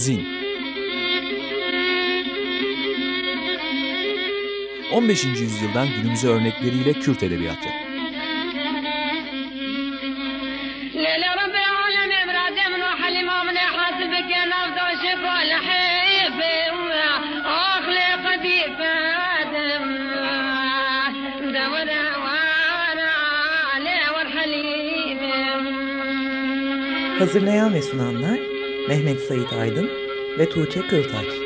Zin 15. yüzyıldan günümüze örnekleriyle Kürt edebiyatı. Hazırlayan ve sunanlar Mehmet Sait Aydın ve Tuğçe Kıltaç.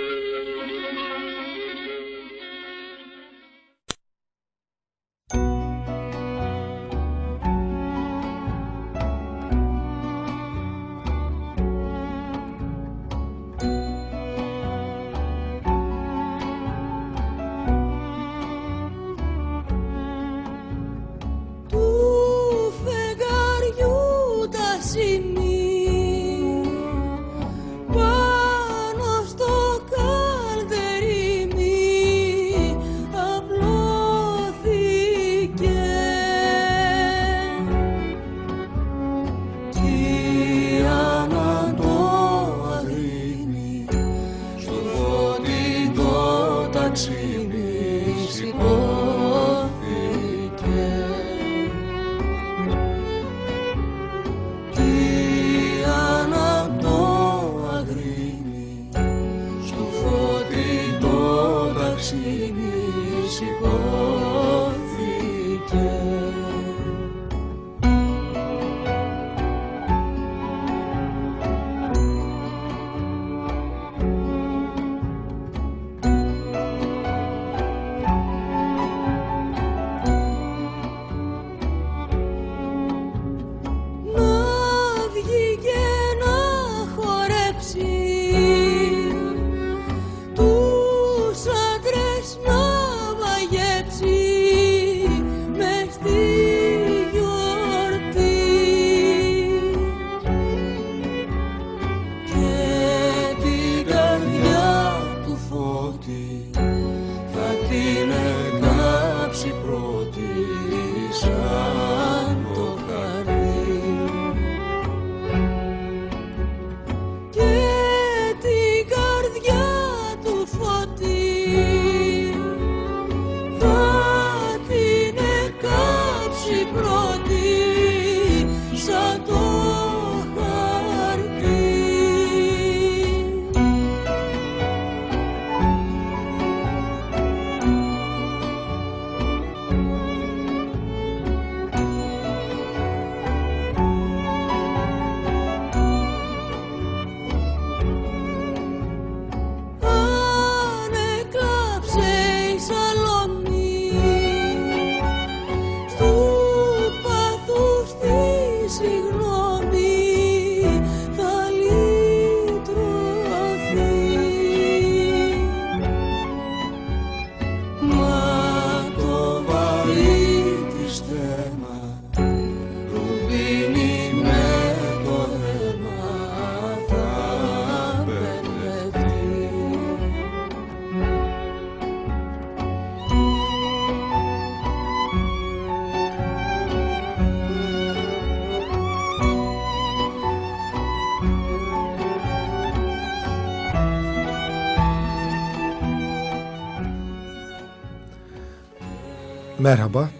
Merhaba,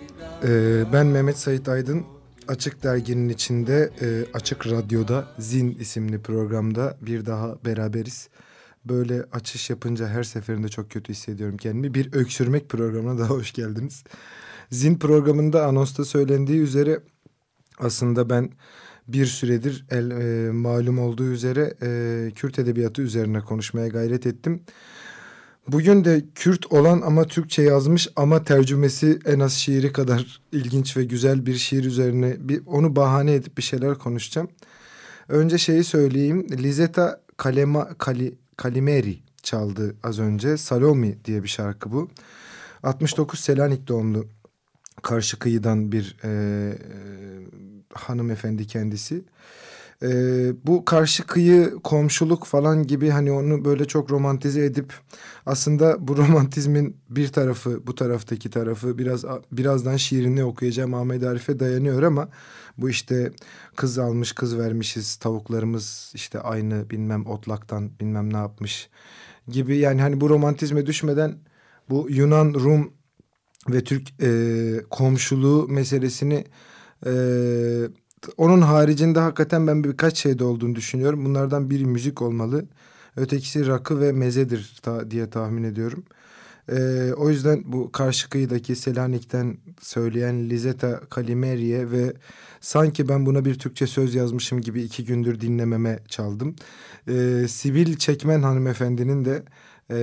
ee, ben Mehmet Sait Aydın. Açık Dergi'nin içinde e, Açık Radyo'da Zin isimli programda bir daha beraberiz. Böyle açış yapınca her seferinde çok kötü hissediyorum kendimi. Bir öksürmek programına daha hoş geldiniz. Zin programında anonsta söylendiği üzere aslında ben bir süredir el, e, malum olduğu üzere e, Kürt edebiyatı üzerine konuşmaya gayret ettim. Bugün de Kürt olan ama Türkçe yazmış ama tercümesi en az şiiri kadar ilginç ve güzel bir şiir üzerine bir onu bahane edip bir şeyler konuşacağım. Önce şeyi söyleyeyim. Lizeta Kalema, Kali, Kalimeri çaldı az önce. Salomi diye bir şarkı bu. 69 Selanik doğumlu karşı kıyıdan bir e, hanımefendi kendisi. Ee, bu karşı kıyı komşuluk falan gibi hani onu böyle çok romantize edip aslında bu romantizmin bir tarafı bu taraftaki tarafı biraz birazdan şiirini okuyacağım. Ahmet Arif'e dayanıyor ama bu işte kız almış kız vermişiz tavuklarımız işte aynı bilmem otlaktan bilmem ne yapmış gibi. Yani hani bu romantizme düşmeden bu Yunan Rum ve Türk e, komşuluğu meselesini e, onun haricinde hakikaten ben birkaç şeyde olduğunu düşünüyorum. Bunlardan biri müzik olmalı. Ötekisi rakı ve mezedir ta, diye tahmin ediyorum. Ee, o yüzden bu karşı kıyıdaki Selanik'ten söyleyen Lizeta Kalimeri'ye ve sanki ben buna bir Türkçe söz yazmışım gibi iki gündür dinlememe çaldım. Ee, Sibil Çekmen hanımefendinin de e,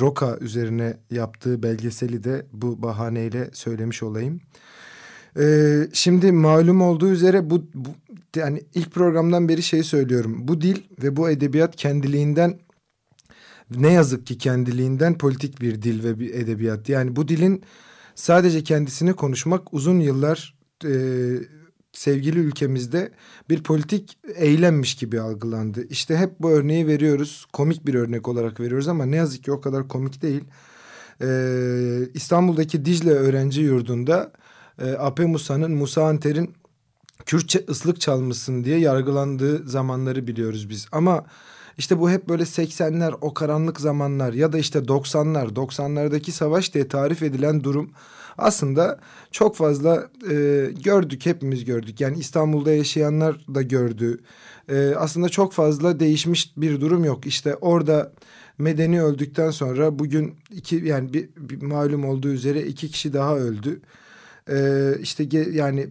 Roka üzerine yaptığı belgeseli de bu bahaneyle söylemiş olayım. Ee, şimdi malum olduğu üzere bu, bu yani ilk programdan beri şey söylüyorum. Bu dil ve bu edebiyat kendiliğinden ne yazık ki kendiliğinden politik bir dil ve bir edebiyat. Yani bu dilin sadece kendisini konuşmak uzun yıllar e, sevgili ülkemizde bir politik eylemmiş gibi algılandı. İşte hep bu örneği veriyoruz. Komik bir örnek olarak veriyoruz ama ne yazık ki o kadar komik değil. Ee, İstanbul'daki Dicle Öğrenci Yurdu'nda e, Ape Musa'nın Musa Anter'in Kürtçe ıslık çalmışsın diye yargılandığı zamanları biliyoruz biz. Ama işte bu hep böyle 80'ler o karanlık zamanlar ya da işte 90'lar 90'lardaki savaş diye tarif edilen durum aslında çok fazla e, gördük hepimiz gördük. Yani İstanbul'da yaşayanlar da gördü. E, aslında çok fazla değişmiş bir durum yok. İşte orada Medeni öldükten sonra bugün iki yani bir, bir malum olduğu üzere iki kişi daha öldü. Ee, işte ge, yani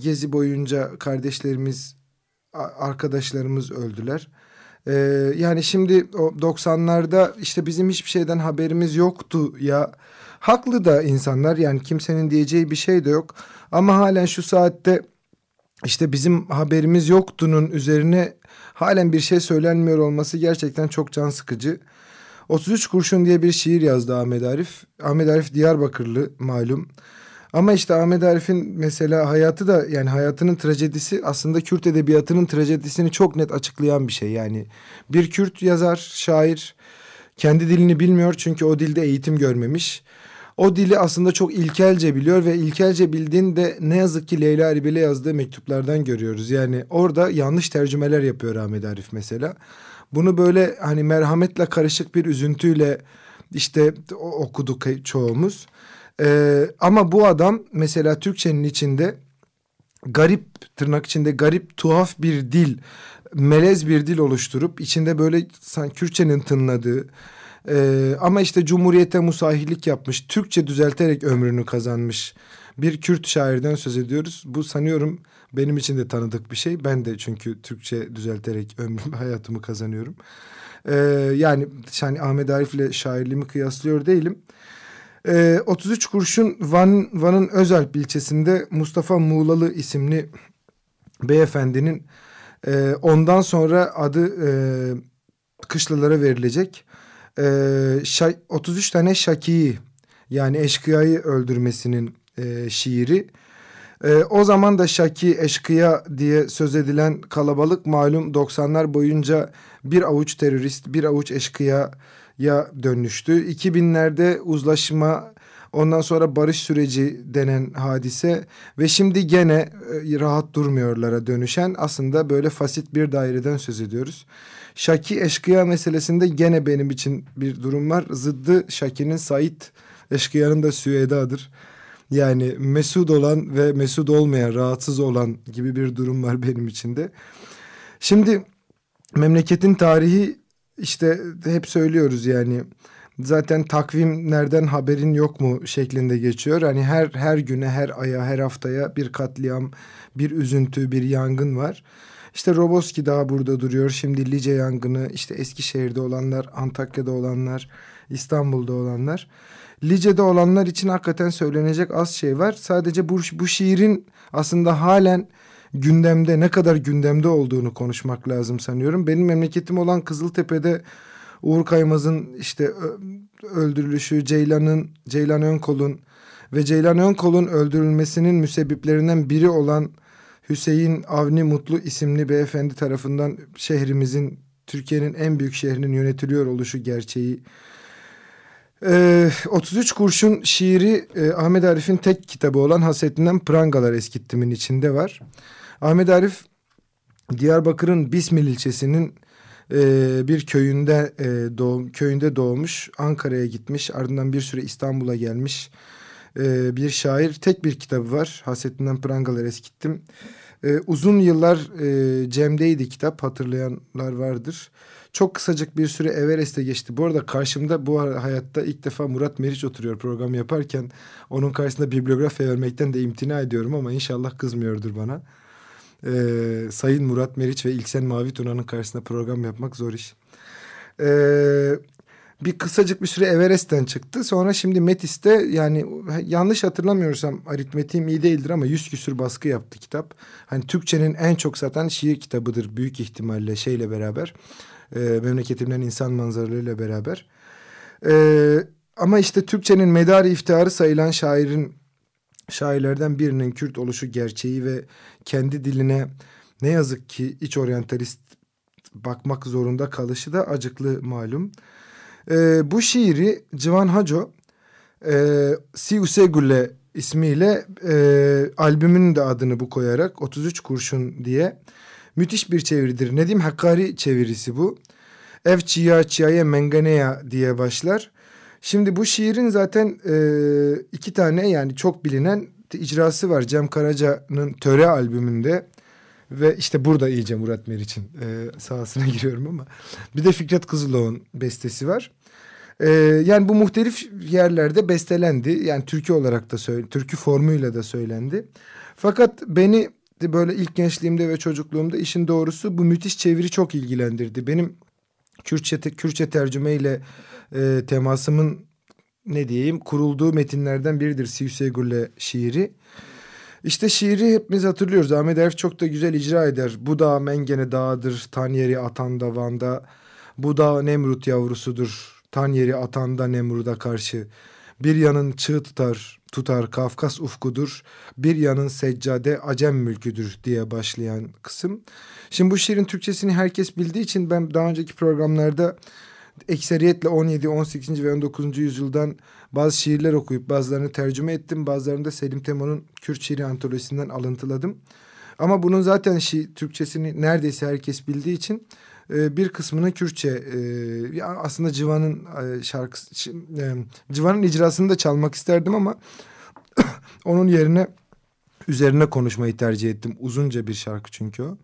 gezi boyunca kardeşlerimiz, arkadaşlarımız öldüler. Ee, yani şimdi o 90'larda işte bizim hiçbir şeyden haberimiz yoktu ya. Haklı da insanlar yani kimsenin diyeceği bir şey de yok. Ama halen şu saatte işte bizim haberimiz yoktunun üzerine halen bir şey söylenmiyor olması gerçekten çok can sıkıcı. 33 kurşun diye bir şiir yazdı Ahmet Arif. Ahmet Arif Diyarbakırlı malum. Ama işte Ahmet Arif'in mesela hayatı da yani hayatının trajedisi aslında Kürt edebiyatının trajedisini çok net açıklayan bir şey. Yani bir Kürt yazar, şair kendi dilini bilmiyor çünkü o dilde eğitim görmemiş. O dili aslında çok ilkelce biliyor ve ilkelce bildiğinde ne yazık ki Leyla Erbil'e yazdığı mektuplardan görüyoruz. Yani orada yanlış tercümeler yapıyor Ahmet Arif mesela. Bunu böyle hani merhametle karışık bir üzüntüyle işte okuduk çoğumuz. Ee, ama bu adam mesela Türkçenin içinde garip tırnak içinde garip tuhaf bir dil melez bir dil oluşturup içinde böyle sanki Kürtçenin tınladığı e, ama işte Cumhuriyete musahillik yapmış Türkçe düzelterek ömrünü kazanmış bir Kürt şairden söz ediyoruz. Bu sanıyorum benim için de tanıdık bir şey. Ben de çünkü Türkçe düzelterek ömrüm hayatımı kazanıyorum. Ee, yani yani Ahmet Arif ile şairliğimi kıyaslıyor değilim. Ee, 33 kurşun Van, Van'ın Özalp ilçesinde Mustafa Muğlalı isimli beyefendinin e, ondan sonra adı e, kışlalara verilecek. E, 33 tane Şaki'yi yani eşkıyayı öldürmesinin e, şiiri. E, o zaman da Şaki eşkıya diye söz edilen kalabalık malum 90'lar boyunca bir avuç terörist, bir avuç eşkıya ya dönüştü. 2000'lerde uzlaşma ondan sonra barış süreci denen hadise ve şimdi gene e, rahat durmuyorlara dönüşen aslında böyle fasit bir daireden söz ediyoruz. Şaki eşkıya meselesinde gene benim için bir durum var. Zıddı Şaki'nin Sait eşkıyanın da Süeda'dır. Yani mesud olan ve mesud olmayan, rahatsız olan gibi bir durum var benim içinde. Şimdi memleketin tarihi işte hep söylüyoruz yani zaten takvimlerden haberin yok mu şeklinde geçiyor. Hani her her güne, her aya, her haftaya bir katliam, bir üzüntü, bir yangın var. İşte Roboski daha burada duruyor. Şimdi Lice yangını, işte Eskişehir'de olanlar, Antakya'da olanlar, İstanbul'da olanlar. Lice'de olanlar için hakikaten söylenecek az şey var. Sadece bu, bu şiirin aslında halen gündemde ne kadar gündemde olduğunu konuşmak lazım sanıyorum. Benim memleketim olan Kızıltepe'de Uğur Kaymaz'ın işte öldürülüşü, Ceylan'ın, Ceylan Önkol'un ve Ceylan Önkol'un öldürülmesinin müsebbiplerinden biri olan Hüseyin Avni Mutlu isimli beyefendi tarafından şehrimizin Türkiye'nin en büyük şehrinin yönetiliyor oluşu gerçeği. Ee, 33 kurşun şiiri e, Ahmet Arif'in tek kitabı olan Hasretinden Prangalar Eskittim'in içinde var. Ahmet Arif Diyarbakır'ın Bismil ilçesinin e, bir köyünde e, doğum köyünde doğmuş. Ankara'ya gitmiş. Ardından bir süre İstanbul'a gelmiş. Bir şair. Tek bir kitabı var. Hasretinden Prangalar Eskittim. Uzun yıllar e, Cem'deydi kitap. Hatırlayanlar vardır. Çok kısacık bir süre Everest'e geçti. Bu arada karşımda bu hayatta ilk defa Murat Meriç oturuyor program yaparken. Onun karşısında bibliografya vermekten de imtina ediyorum ama inşallah kızmıyordur bana. Ee, Sayın Murat Meriç ve İlksen Mavi Tuna'nın karşısında program yapmak zor iş. Ee, bir kısacık bir süre Everest'ten çıktı. Sonra şimdi Metis'te yani yanlış hatırlamıyorsam aritmetiğim iyi değildir ama yüz küsür baskı yaptı kitap. Hani Türkçenin en çok satan şiir kitabıdır büyük ihtimalle şeyle beraber. E, memleketimden insan manzaralarıyla beraber. E, ama işte Türkçenin medarı iftiharı sayılan şairin şairlerden birinin Kürt oluşu gerçeği ve kendi diline ne yazık ki iç oryantalist bakmak zorunda kalışı da acıklı malum. E, bu şiiri Civan Haco e, Si Usegule ismiyle e, albümünün de adını bu koyarak 33 kurşun diye müthiş bir çeviridir. Nedim Hakkari çevirisi bu. Ev çiya çiyaya menganeya diye başlar. Şimdi bu şiirin zaten e, iki tane yani çok bilinen icrası var. Cem Karaca'nın Töre albümünde. Ve işte burada iyice Murat Meriç'in e, sahasına giriyorum ama. Bir de Fikret Kızıloğlu'nun bestesi var. E, yani bu muhtelif yerlerde bestelendi. Yani türkü olarak da söyle, türkü formuyla da söylendi. Fakat beni böyle ilk gençliğimde ve çocukluğumda işin doğrusu bu müthiş çeviri çok ilgilendirdi. Benim Kürtçe, Kürtçe tercümeyle e, temasımın ne diyeyim kurulduğu metinlerden biridir Siyüse Gülle şiiri. İşte şiiri hepimiz hatırlıyoruz. Ahmet Erf çok da güzel icra eder. Bu dağ Mengene dağıdır, tan yeri atan davanda. Bu dağ Nemrut yavrusudur, tan yeri atanda Nemrut'a karşı. Bir yanın çığ tutar, tutar Kafkas ufkudur. Bir yanın seccade Acem mülküdür diye başlayan kısım. Şimdi bu şiirin Türkçesini herkes bildiği için ben daha önceki programlarda ekseriyetle 17, 18. ve 19. yüzyıldan bazı şiirler okuyup bazılarını tercüme ettim. Bazılarını da Selim Temo'nun Kürt şiiri antolojisinden alıntıladım. Ama bunun zaten şi, Türkçesini neredeyse herkes bildiği için e, bir kısmını Kürtçe e, aslında Civan'ın e, şarkısı e, Civan'ın icrasını da çalmak isterdim ama onun yerine üzerine konuşmayı tercih ettim. Uzunca bir şarkı çünkü o.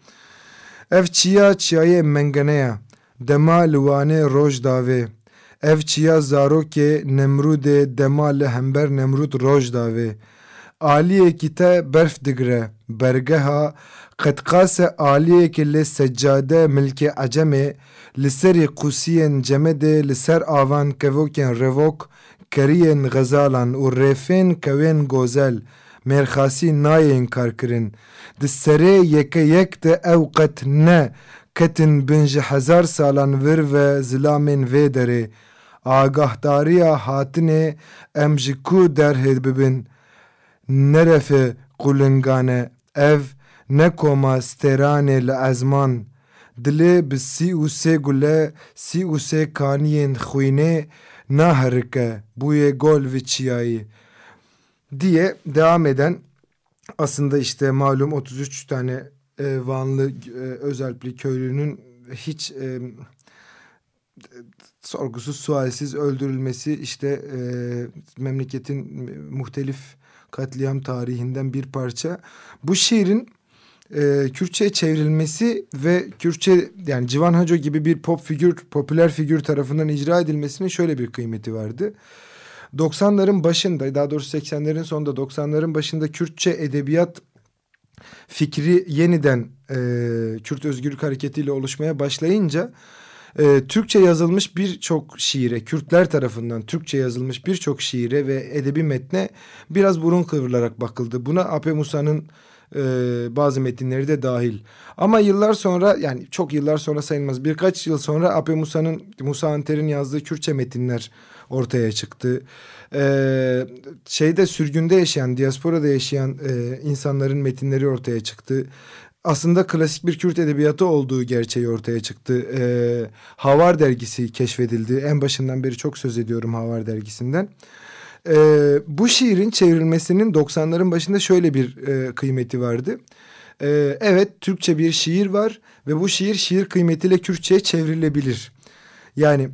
Ev çiya çiyaye menganeya dema liwane roj dave ev çiya zaroke nemrude dema li hember nemrud roj dave aliye kite berf digre bergeha qetqase aliye ki li seccade milke aceme li serî qusiyên cemedê avan kevokên revok keriyên gezalan û rêfên kewên gozel mêrxasî nayên karkirin. Di serê yeke yek de ne ketin bin ji hezar salan vir ve zilamên vê derê. Agahdariya hatinê em ji ku bibin. Nerefe qulingane ev ne koma stêranê li ezman dilê bi sî û sê gule sî û sê kaniyên xwînê naherike bûyê gol ve çiyayı diye devam eden aslında işte malum 33 tane e, Vanlı e, Özalpli köylünün hiç e, sorgusuz sualsiz öldürülmesi işte e, memleketin muhtelif katliam tarihinden bir parça. Bu şiirin e, Kürtçe'ye çevrilmesi ve Kürtçe yani Civan Haco gibi bir pop figür, popüler figür tarafından icra edilmesinin şöyle bir kıymeti vardı. 90'ların başında daha doğrusu 80'lerin sonunda 90'ların başında Kürtçe edebiyat fikri yeniden e, Kürt Özgürlük Hareketi ile oluşmaya başlayınca e, Türkçe yazılmış birçok şiire, Kürtler tarafından Türkçe yazılmış birçok şiire ve edebi metne biraz burun kıvrılarak bakıldı. Buna Ape Musa'nın e, bazı metinleri de dahil. Ama yıllar sonra yani çok yıllar sonra sayılmaz birkaç yıl sonra Ape Musa'nın Musa Anter'in yazdığı Kürtçe metinler ortaya çıktı. Ee, şeyde sürgünde yaşayan, diasporada yaşayan e, insanların metinleri ortaya çıktı. Aslında klasik bir Kürt edebiyatı olduğu gerçeği ortaya çıktı. Ee, Havar dergisi keşfedildi. En başından beri çok söz ediyorum Havar dergisinden. Ee, bu şiirin çevrilmesinin 90'ların başında şöyle bir e, kıymeti vardı. Ee, evet Türkçe bir şiir var ve bu şiir şiir kıymetiyle Kürtçe'ye çevrilebilir. Yani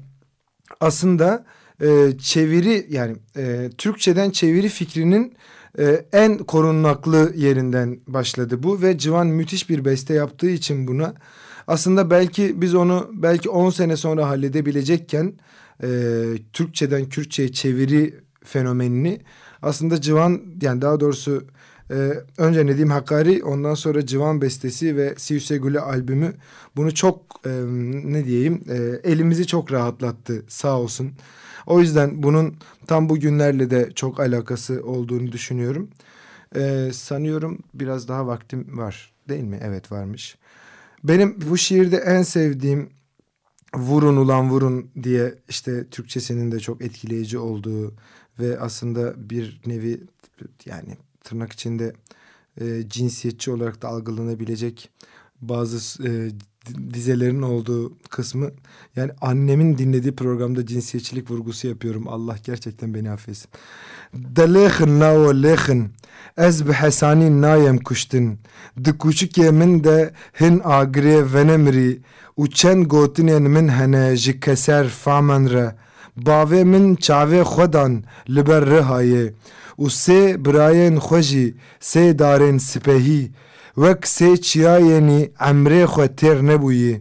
aslında e, çeviri yani e, Türkçeden çeviri fikrinin e, en korunaklı yerinden başladı bu ve Civan müthiş bir beste yaptığı için buna aslında belki biz onu belki 10 sene sonra halledebilecekken e, Türkçeden Kürtçe'ye çeviri fenomenini aslında Civan yani daha doğrusu ee, önce Nedim Hakkari ondan sonra Civan Bestesi ve Siyüsegül'ü albümü bunu çok e, ne diyeyim e, elimizi çok rahatlattı sağ olsun. O yüzden bunun tam bu günlerle de çok alakası olduğunu düşünüyorum. Ee, sanıyorum biraz daha vaktim var değil mi? Evet varmış. Benim bu şiirde en sevdiğim vurun ulan vurun diye işte Türkçesinin de çok etkileyici olduğu ve aslında bir nevi yani tırnak içinde e, cinsiyetçi olarak da algılanabilecek bazı e, dizelerin olduğu kısmı yani annemin dinlediği programda cinsiyetçilik vurgusu yapıyorum. Allah gerçekten beni affetsin. Delekhin nao lekhin ez bi hesani nayem kuştin di küçük min de hin agre venemri u çend gotinen min hene ji keser famen bavê min çavê xwedan li ber rihaye û sê birayên xwe jî sê darên sipehî. Wek sê çiyayênî emrê xwe têr nebûyê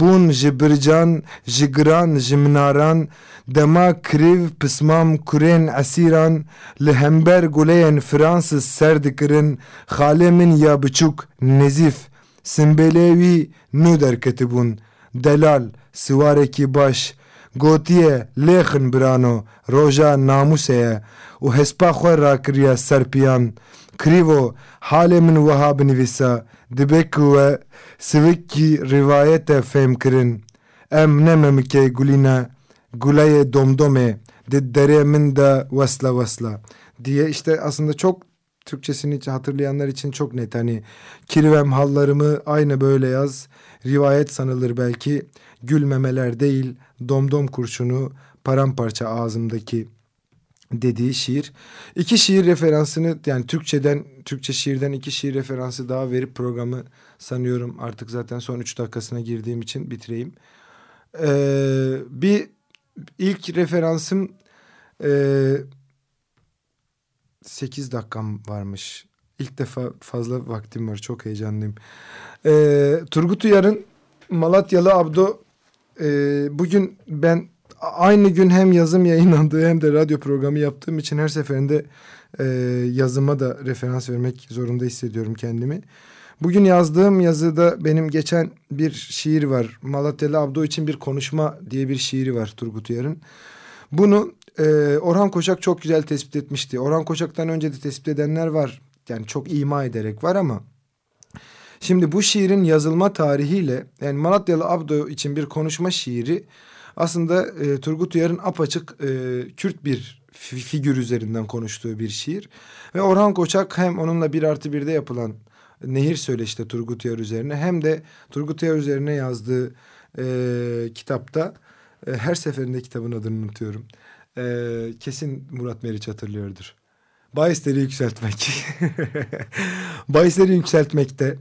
bûn ji bircan ji giran ji minaran dema kirêv pismam kurên esîran li hember guleyên Fransız ser dikirin xalê min ya biçûk nezîf. Simbêlê wî nû derketibûn. Delal siwarekî baş gotiye lêxin birano roja namûsê ye û hespa xwe rakiriye serpiyan kirîvo halê min wiha binivîsa dibe ku we sivikî rivayete fêm kirin. Em ne memikê gulîne guleyê domdomê di derê min de vesla vesla diye işte aslında çok Türkçesini hatırlayanlar için çok net. Hani kirvem hallarımı aynı böyle yaz rivayet sanılır belki gülmemeler değil domdom kurşunu paramparça ağzımdaki dediği şiir. İki şiir referansını yani Türkçeden, Türkçe şiirden iki şiir referansı daha verip programı sanıyorum artık zaten son üç dakikasına girdiğim için bitireyim. Ee, bir ilk referansım e, 8 dakikam varmış. İlk defa fazla vaktim var. Çok heyecanlıyım. Ee, Turgut Uyar'ın Malatyalı Abdo e, bugün ben aynı gün hem yazım yayınlandığı hem de radyo programı yaptığım için her seferinde e, yazıma da referans vermek zorunda hissediyorum kendimi. Bugün yazdığım yazıda benim geçen bir şiir var. Malatyalı Abdo için bir konuşma diye bir şiiri var Turgut Uyar'ın. Bunu e, Orhan Koçak çok güzel tespit etmişti. Orhan Koçak'tan önce de tespit edenler var. Yani çok ima ederek var ama Şimdi bu şiirin yazılma tarihiyle yani Malatyalı Abdo için bir konuşma şiiri aslında e, Turgut Uyar'ın apaçık e, Kürt bir figür üzerinden konuştuğu bir şiir. Ve Orhan Koçak hem onunla bir artı birde yapılan Nehir Söyleş'te Turgut Uyar üzerine hem de Turgut Uyar üzerine yazdığı e, kitapta e, her seferinde kitabın adını unutuyorum. E, kesin Murat Meriç hatırlıyordur. Bahisleri yükseltmek. Bahisleri yükseltmekte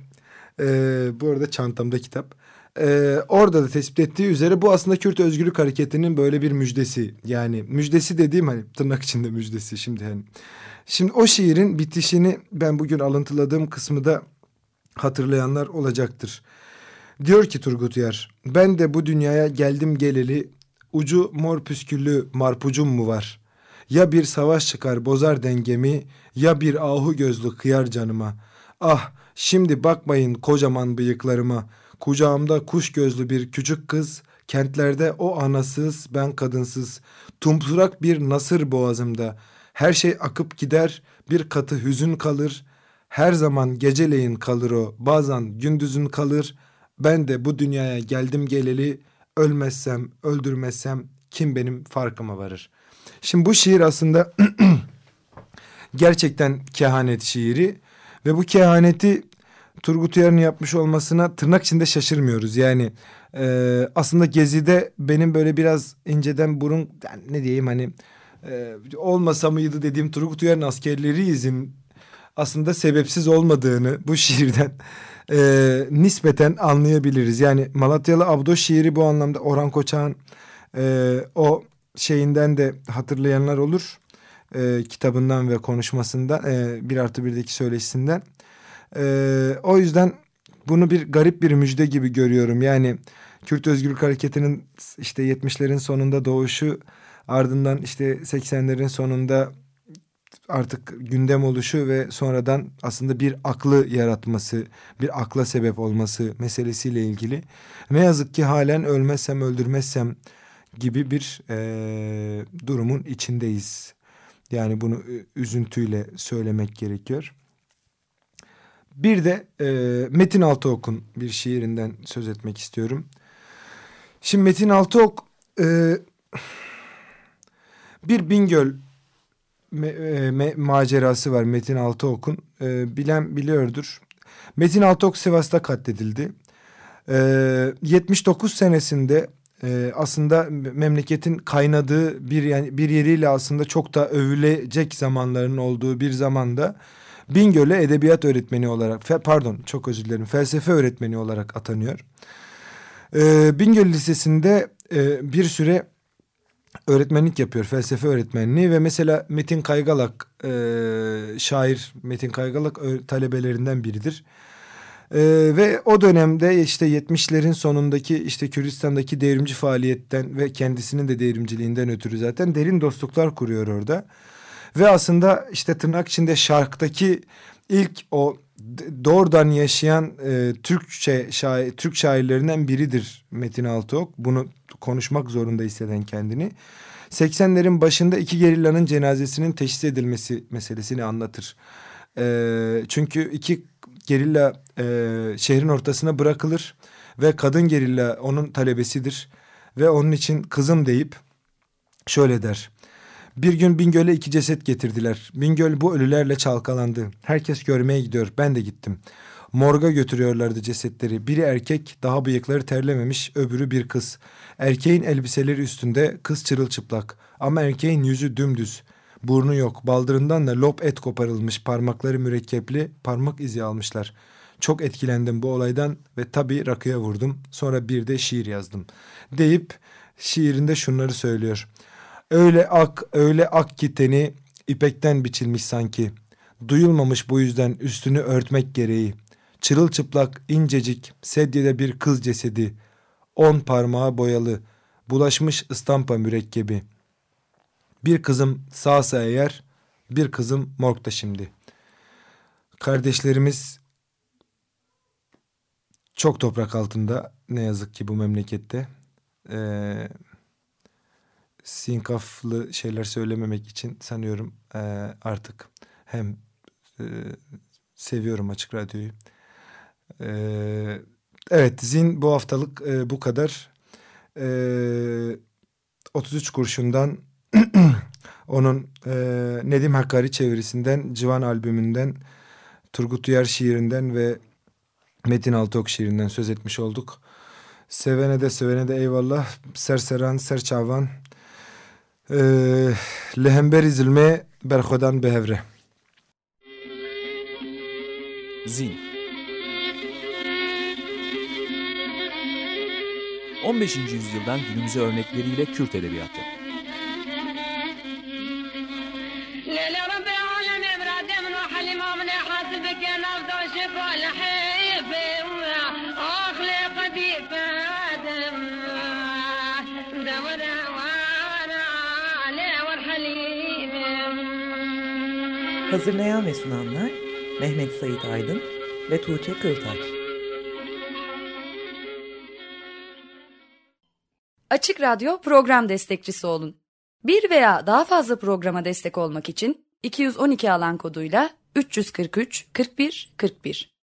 ee, bu arada çantamda kitap. Ee, orada da tespit ettiği üzere bu aslında Kürt Özgürlük Hareketi'nin böyle bir müjdesi. Yani müjdesi dediğim hani tırnak içinde müjdesi şimdi hani. Şimdi o şiirin bitişini ben bugün alıntıladığım kısmı da hatırlayanlar olacaktır. Diyor ki Turgut Uyar, ben de bu dünyaya geldim geleli ucu mor püsküllü marpucum mu var? Ya bir savaş çıkar bozar dengemi ya bir ahu gözlü kıyar canıma. Ah Şimdi bakmayın kocaman bıyıklarıma. Kucağımda kuş gözlü bir küçük kız, kentlerde o anasız, ben kadınsız. Tumturak bir nasır boğazımda. Her şey akıp gider, bir katı hüzün kalır. Her zaman geceleyin kalır o, bazen gündüzün kalır. Ben de bu dünyaya geldim geleli, ölmezsem, öldürmezsem kim benim farkıma varır. Şimdi bu şiir aslında gerçekten kehanet şiiri ve bu kehaneti Turgut Uyar'ın yapmış olmasına tırnak içinde şaşırmıyoruz. Yani e, aslında Gezi'de benim böyle biraz inceden burun yani ne diyeyim hani e, olmasa mıydı dediğim Turgut Uyar'ın askerleriyizin aslında sebepsiz olmadığını bu şiirden e, nispeten anlayabiliriz. Yani Malatyalı Abdo şiiri bu anlamda Orhan Koçak'ın e, o şeyinden de hatırlayanlar olur. E, kitabından ve konuşmasından e, bir artı birdeki söyleşisinden. E, o yüzden bunu bir garip bir müjde gibi görüyorum. Yani Kürt Özgürlük Hareketi'nin işte 70'lerin sonunda doğuşu ardından işte 80'lerin sonunda artık gündem oluşu ve sonradan aslında bir aklı yaratması, bir akla sebep olması meselesiyle ilgili. Ne yazık ki halen ölmezsem öldürmezsem gibi bir e, durumun içindeyiz. Yani bunu üzüntüyle söylemek gerekiyor. Bir de e, Metin Altıok'un bir şiirinden söz etmek istiyorum. Şimdi Metin Altıok e, bir Bingöl me, e, me, macerası var Metin Altıok'un. E, bilen biliyordur. Metin Altıok Sivas'ta katledildi. E, 79 senesinde e, aslında memleketin kaynadığı bir yani bir yeriyle aslında çok da övülecek zamanların olduğu bir zamanda Bingöl'e edebiyat öğretmeni olarak fe, pardon çok özür dilerim felsefe öğretmeni olarak atanıyor. E, Bingöl Lisesi'nde e, bir süre öğretmenlik yapıyor felsefe öğretmenliği ve mesela Metin Kaygalak e, şair Metin Kaygalak talebelerinden biridir. Ee, ve o dönemde işte 70'lerin sonundaki işte Kürdistan'daki devrimci faaliyetten ve kendisinin de devrimciliğinden ötürü zaten derin dostluklar kuruyor orada. Ve aslında işte tırnak içinde şarktaki ilk o doğrudan yaşayan e, Türkçe şair, Türk şairlerinden biridir Metin Altıok. Bunu konuşmak zorunda hisseden kendini. 80'lerin başında iki gerillanın cenazesinin teşhis edilmesi meselesini anlatır. E, çünkü iki gerilla e, şehrin ortasına bırakılır ve kadın gerilla onun talebesidir ve onun için kızım deyip şöyle der. Bir gün Bingöl'e iki ceset getirdiler. Bingöl bu ölülerle çalkalandı. Herkes görmeye gidiyor. Ben de gittim. Morga götürüyorlardı cesetleri. Biri erkek, daha bıyıkları terlememiş, öbürü bir kız. Erkeğin elbiseleri üstünde, kız çırılçıplak. Ama erkeğin yüzü dümdüz. Burnu yok. Baldırından da lop et koparılmış. Parmakları mürekkepli. Parmak izi almışlar. Çok etkilendim bu olaydan ve tabii rakıya vurdum. Sonra bir de şiir yazdım. Deyip şiirinde şunları söylüyor. Öyle ak, öyle ak ki teni ipekten biçilmiş sanki. Duyulmamış bu yüzden üstünü örtmek gereği. Çırılçıplak, incecik, sedyede bir kız cesedi. On parmağı boyalı, bulaşmış ıstampa mürekkebi. Bir kızım sağsa eğer, bir kızım morgda şimdi. Kardeşlerimiz çok toprak altında ne yazık ki bu memlekette. Ee, sinkaflı şeyler söylememek için sanıyorum e, artık hem e, seviyorum Açık Radyo'yu. E, evet Zin bu haftalık e, bu kadar. E, 33 kurşundan onun e, Nedim Hakkari çevirisinden, Civan albümünden, Turgut Uyar şiirinden ve Metin Altıok şiirinden söz etmiş olduk. Sevene de sevene de eyvallah. Serseran, serçavan. Lehember izilme berxodan behevre. Zin 15. yüzyıldan günümüze örnekleriyle Kürt edebiyatı. Hazırlayan ve sunanlar Mehmet Sait Aydın ve Tuğçe Kırtaç. Açık Radyo program destekçisi olun. Bir veya daha fazla programa destek olmak için 212 alan koduyla 343 41 41